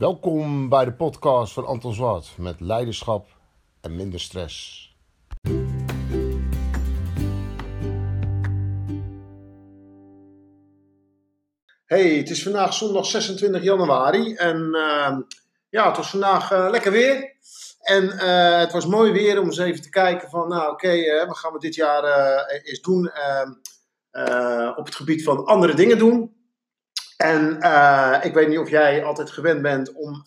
Welkom bij de podcast van Anton Zwart met leiderschap en minder stress. Hey, het is vandaag zondag 26 januari en ehm, ja, het was vandaag eh, lekker weer. En eh, het was mooi weer om eens even te kijken van, nou oké, eh, wat gaan we dit jaar eens doen ehm, op het gebied van andere dingen doen. En ik weet niet of jij altijd gewend bent om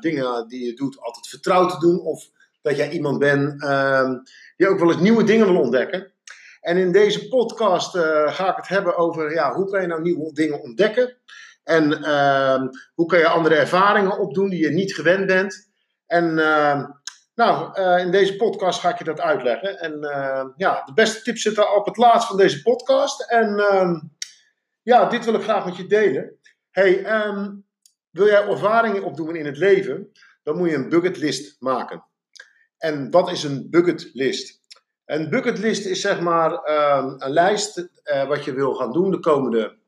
dingen die je doet altijd vertrouwd te doen. Of dat jij iemand bent ehm, die ook wel eens nieuwe dingen wil ontdekken. En in deze podcast ga ik het hebben over ja, hoe kan je nou nieuwe dingen ontdekken. En ehm, hoe kan je andere ervaringen opdoen die je niet gewend bent. En ehm, nou, uh, in deze podcast ga ik je dat uitleggen. En uh, ja, de beste tips zitten op het laatst van deze podcast. En uh, ja, dit wil ik graag met je delen. Hey, wil jij ervaringen opdoen in het leven, dan moet je een bucketlist maken. En wat is een bucketlist? Een bucketlist is zeg maar een lijst uh, wat je wil gaan doen de komende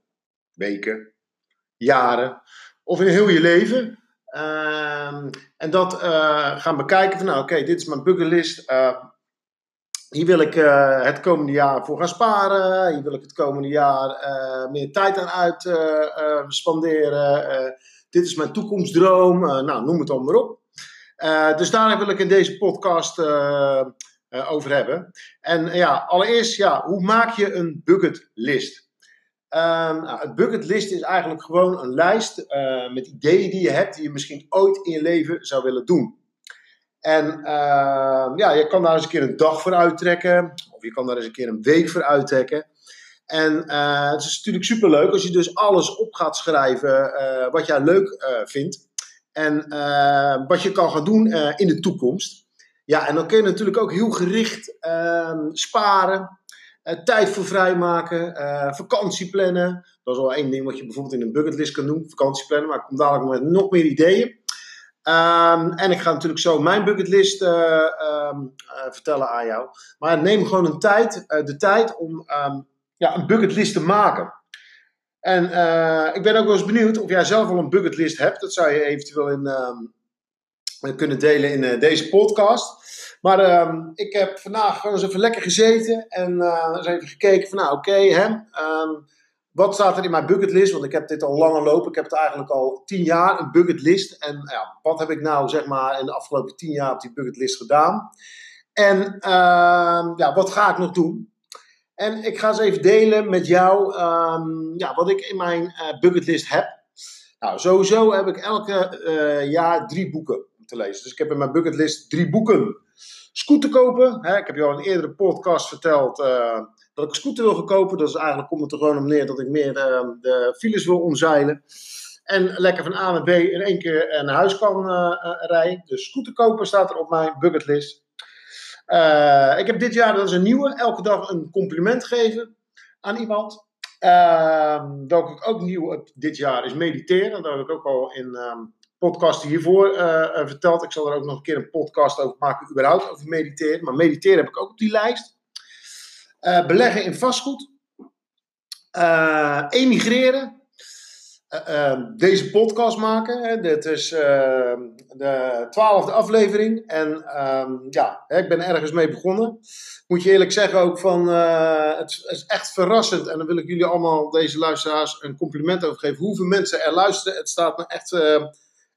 weken, jaren of in heel je leven. Ehm, en dat uh, gaan bekijken van, nou oké, dit is mijn bucketlist. Uh, hier wil ik uh, het komende jaar voor gaan sparen. Hier wil ik het komende jaar meer tijd aan uit spanderen. dit is mijn toekomstdroom. nou, noem het dan maar op. dus daar wil ik in deze podcast over hebben. En ja, allereerst, ja, hoe maak je een bucketlist? Um, nou, het bucketlist is eigenlijk gewoon een lijst met ideeën die je hebt, die je misschien ooit in je leven zou willen doen. En uh, ja, je kan daar eens een keer een dag voor uittrekken, of je kan daar eens een keer een week voor uittrekken. En uh, het is natuurlijk superleuk als je dus alles op gaat schrijven wat jij leuk vindt. En wat je kan gaan doen in de toekomst. Ja, en dan kun je natuurlijk ook heel gericht ehm, sparen. Tijd voor vrijmaken, vakantie plannen. Dat is wel één ding wat je bijvoorbeeld in een bucketlist kan doen. Vakantie plannen, maar ik kom dadelijk met nog meer ideeën. Um, en ik ga natuurlijk zo mijn bucketlist uh, um, vertellen aan jou. Maar neem gewoon een tijd, de tijd om um, ja, een bucketlist te maken. En ik ben ook wel eens benieuwd of jij zelf al een bucketlist hebt. Dat zou je eventueel in, kunnen delen in deze podcast. Maar ik heb vandaag gewoon eens even lekker gezeten en eens even gekeken van nou oké, um, wat staat er in mijn bucketlist? Want ik heb dit al langer lopen. Ik heb het eigenlijk al tien jaar, een bucketlist. En ja, wat heb ik nou zeg maar in de afgelopen tien jaar op die bucketlist gedaan? En uh, ja, wat ga ik nog doen? En ik ga eens even delen met jou um, ja, wat ik in mijn uh, bucketlist heb. Nou, sowieso heb ik elke uh, jaar drie boeken te lezen. Dus ik heb in mijn bucketlist drie boeken scooter kopen. Hè, ik heb je al in een eerdere podcast verteld uh, dat ik een scooter wil gaan kopen. Dus eigenlijk komt het er gewoon om neer dat ik meer uh, de files wil omzeilen. En lekker van A naar B in één keer naar huis kan uh, rijden. Dus scooter kopen staat er op mijn bucketlist. ik heb dit jaar, dat is een nieuwe, elke dag een compliment geven aan iemand. welke ik ook nieuw heb dit jaar is mediteren. Daar heb ik ook al in um, podcast hiervoor uh, verteld. Ik zal er ook nog een keer een podcast over maken, überhaupt over mediteren. Maar mediteren heb ik ook op die lijst. Uh, beleggen in vastgoed. Uh, emigreren. deze podcast maken. Hè. Dit is de twaalfde aflevering. En ehm, ja, ik ben ergens mee begonnen. Moet je eerlijk zeggen ook van, het is echt verrassend. En dan wil ik jullie allemaal, deze luisteraars, een compliment over geven. Hoeveel mensen er luisteren. Het staat me echt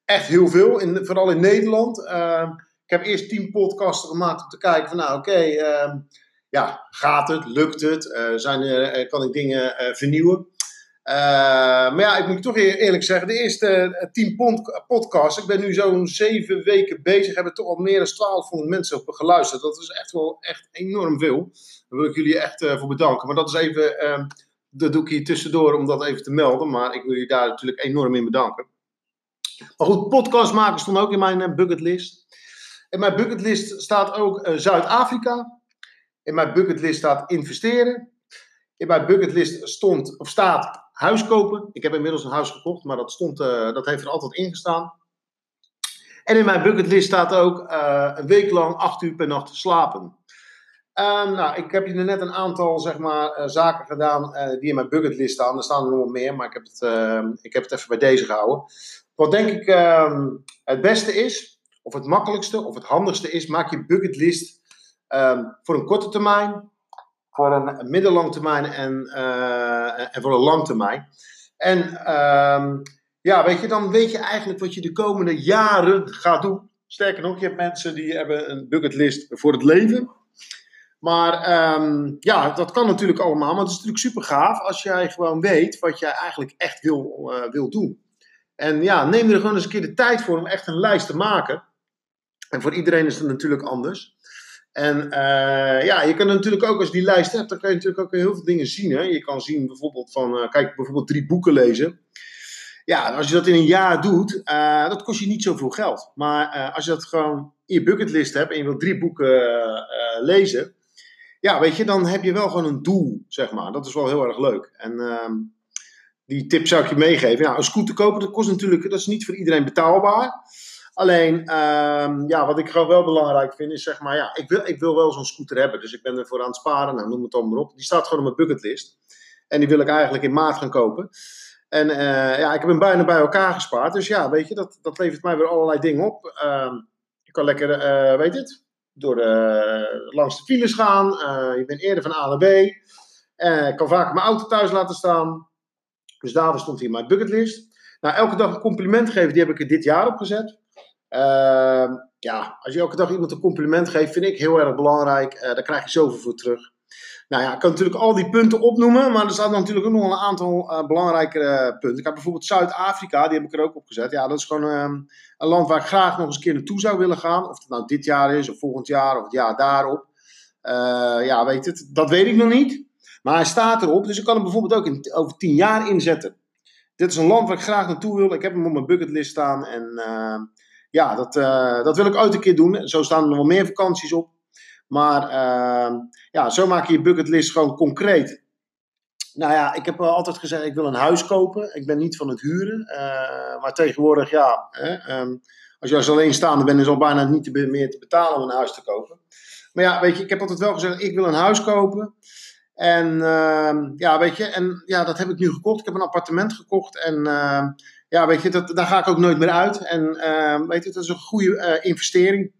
echt heel veel, in, vooral in Nederland. Ehm, ik heb eerst tien podcasts gemaakt om te kijken van nou oké, ehm, ja, gaat het, lukt het, uh, zijn eh, kan ik dingen uh, vernieuwen. maar ja, ik moet toch eerlijk zeggen, de eerste tien podcasts, ik ben nu zo'n zeven weken bezig, hebben toch al meer dan 1200 mensen op geluisterd. Dat is echt wel echt enorm veel. Daar wil ik jullie echt voor bedanken. Maar dat is even, ehm, dat doe ik hier tussendoor om dat even te melden. Maar ik wil jullie daar natuurlijk enorm in bedanken. Maar goed, podcast maken stond ook in mijn eh, bucketlist. In mijn bucketlist staat ook Zuid-Afrika. In mijn bucketlist staat investeren. In mijn bucketlist stond, of staat huis kopen. Ik heb inmiddels een huis gekocht, maar dat, stond, uh, dat heeft er altijd in gestaan. En in mijn bucketlist staat ook uh, een week lang acht uur per nacht slapen. Um, nou, ik heb hier net een aantal zeg maar, zaken gedaan die in mijn bucketlist staan. Er staan er nog meer, maar ik heb het, ik heb het even bij deze gehouden. wat denk ik het beste is, of het makkelijkste, of het handigste is, maak je bucketlist um, voor een korte termijn, voor een middellange termijn en, uh, en voor een lang termijn. En um, ja, weet je, dan weet je eigenlijk wat je de komende jaren gaat doen. Sterker nog, je hebt mensen die hebben een bucketlist voor het leven. Maar um, ja, dat kan natuurlijk allemaal. Maar het is natuurlijk super gaaf als jij gewoon weet wat jij eigenlijk echt wil, uh, wil doen. En ja, neem er gewoon eens een keer de tijd voor om echt een lijst te maken. En voor iedereen is het natuurlijk anders. En uh, ja, je kan natuurlijk ook, als je die lijst hebt, dan kan je natuurlijk ook heel veel dingen zien. Hè? Je kan zien bijvoorbeeld van, uh, kijk, bijvoorbeeld drie boeken lezen. Ja, als je dat in een jaar doet, uh, dat kost je niet zoveel geld. Maar als je dat gewoon in je bucketlist hebt en je wilt drie boeken lezen. Ja, weet je, dan heb je wel gewoon een doel, zeg maar. Dat is wel heel erg leuk. En ehm, die tip zou ik je meegeven. Ja, een scooter kopen, dat kost natuurlijk, dat is niet voor iedereen betaalbaar. Alleen, um, ja, wat ik gewoon wel belangrijk vind, is zeg maar, ja, ik wil, ik wil wel zo'n scooter hebben. Dus ik ben ervoor aan het sparen, nou, noem het dan maar op. Die staat gewoon op mijn bucketlist. En die wil ik eigenlijk in maart gaan kopen. En uh, ja, ik heb hem bijna bij elkaar gespaard. Dus ja, weet je, dat, dat levert mij weer allerlei dingen op. Um, je kan lekker, uh, weet het, door de, langs de files gaan. Je bent eerder van A naar B. ik kan vaak mijn auto thuis laten staan. Dus daarvoor stond hier mijn bucketlist. Nou, elke dag een compliment geven, die heb ik er dit jaar opgezet. Uh, ja, als je elke dag iemand een compliment geeft, vind ik heel erg belangrijk. Uh, daar krijg je zoveel voor terug. Nou ja, ik kan natuurlijk al die punten opnoemen, maar er staan natuurlijk ook nog een aantal uh, belangrijke punten. Ik heb bijvoorbeeld Zuid-Afrika, die heb ik er ook op gezet. Ja, dat is gewoon ehm, een land waar ik graag nog eens een keer naartoe zou willen gaan. Of het nou dit jaar is, of volgend jaar, of het jaar daarop. Eh, ja, weet het, dat weet ik nog niet. Maar hij staat erop, dus ik kan hem bijvoorbeeld ook in, over tien jaar inzetten. Dit is een land waar ik graag naartoe wil. Ik heb hem op mijn bucketlist staan en ehm, ja, dat, uh, dat wil ik ooit een keer doen. Zo staan er nog wel meer vakanties op. Maar uh, ja, zo maak je je bucketlist gewoon concreet. Nou ja, ik heb altijd gezegd, ik wil een huis kopen. Ik ben niet van het huren. Uh, maar tegenwoordig, ja, hè, um, als je als alleenstaande bent, is al bijna niet meer te betalen om een huis te kopen. Maar ja, weet je, ik heb altijd wel gezegd, ik wil een huis kopen. En uh, ja, weet je, en ja, dat heb ik nu gekocht. Ik heb een appartement gekocht en ja, weet je, dat, daar ga ik ook nooit meer uit. En uh, weet je, dat is een goede uh, investering.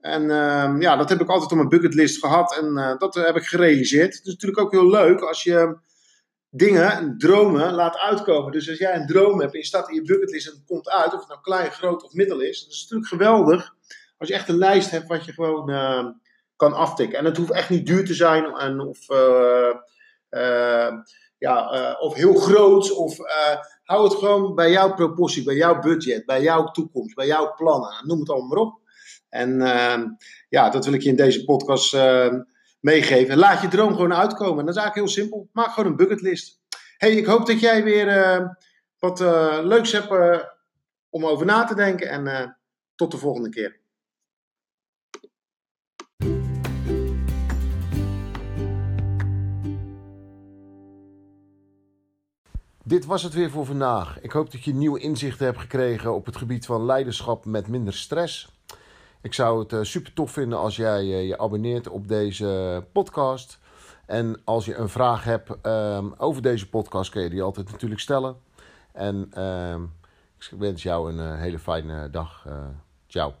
En uh, ja, dat heb ik altijd op mijn bucketlist gehad en uh, dat heb ik gerealiseerd. Het is natuurlijk ook heel leuk als je dingen, dromen, laat uitkomen. Dus als jij een droom hebt en je staat in je bucketlist en het komt uit, of het nou klein, groot of middel is, dat is natuurlijk geweldig als je echt een lijst hebt wat je gewoon uh, kan aftikken. En het hoeft echt niet duur te zijn en, of, ja, of heel groot of hou het gewoon bij jouw proportie, bij jouw budget, bij jouw toekomst, bij jouw plannen. Noem het allemaal maar op. En uh, ja, dat wil ik je in deze podcast uh, meegeven. Laat je droom gewoon uitkomen. Dat is eigenlijk heel simpel. Maak gewoon een bucketlist. Hey, ik hoop dat jij weer uh, wat eh, leuks hebt om over na te denken. En tot de volgende keer. Dit was het weer voor vandaag. Ik hoop dat je nieuwe inzichten hebt gekregen op het gebied van leiderschap met minder stress. Ik zou het uh, super tof vinden als jij uh, je abonneert op deze podcast. En als je een vraag hebt um, over deze podcast, kun je die altijd natuurlijk stellen. En um, ik wens jou een uh, hele fijne dag. ciao.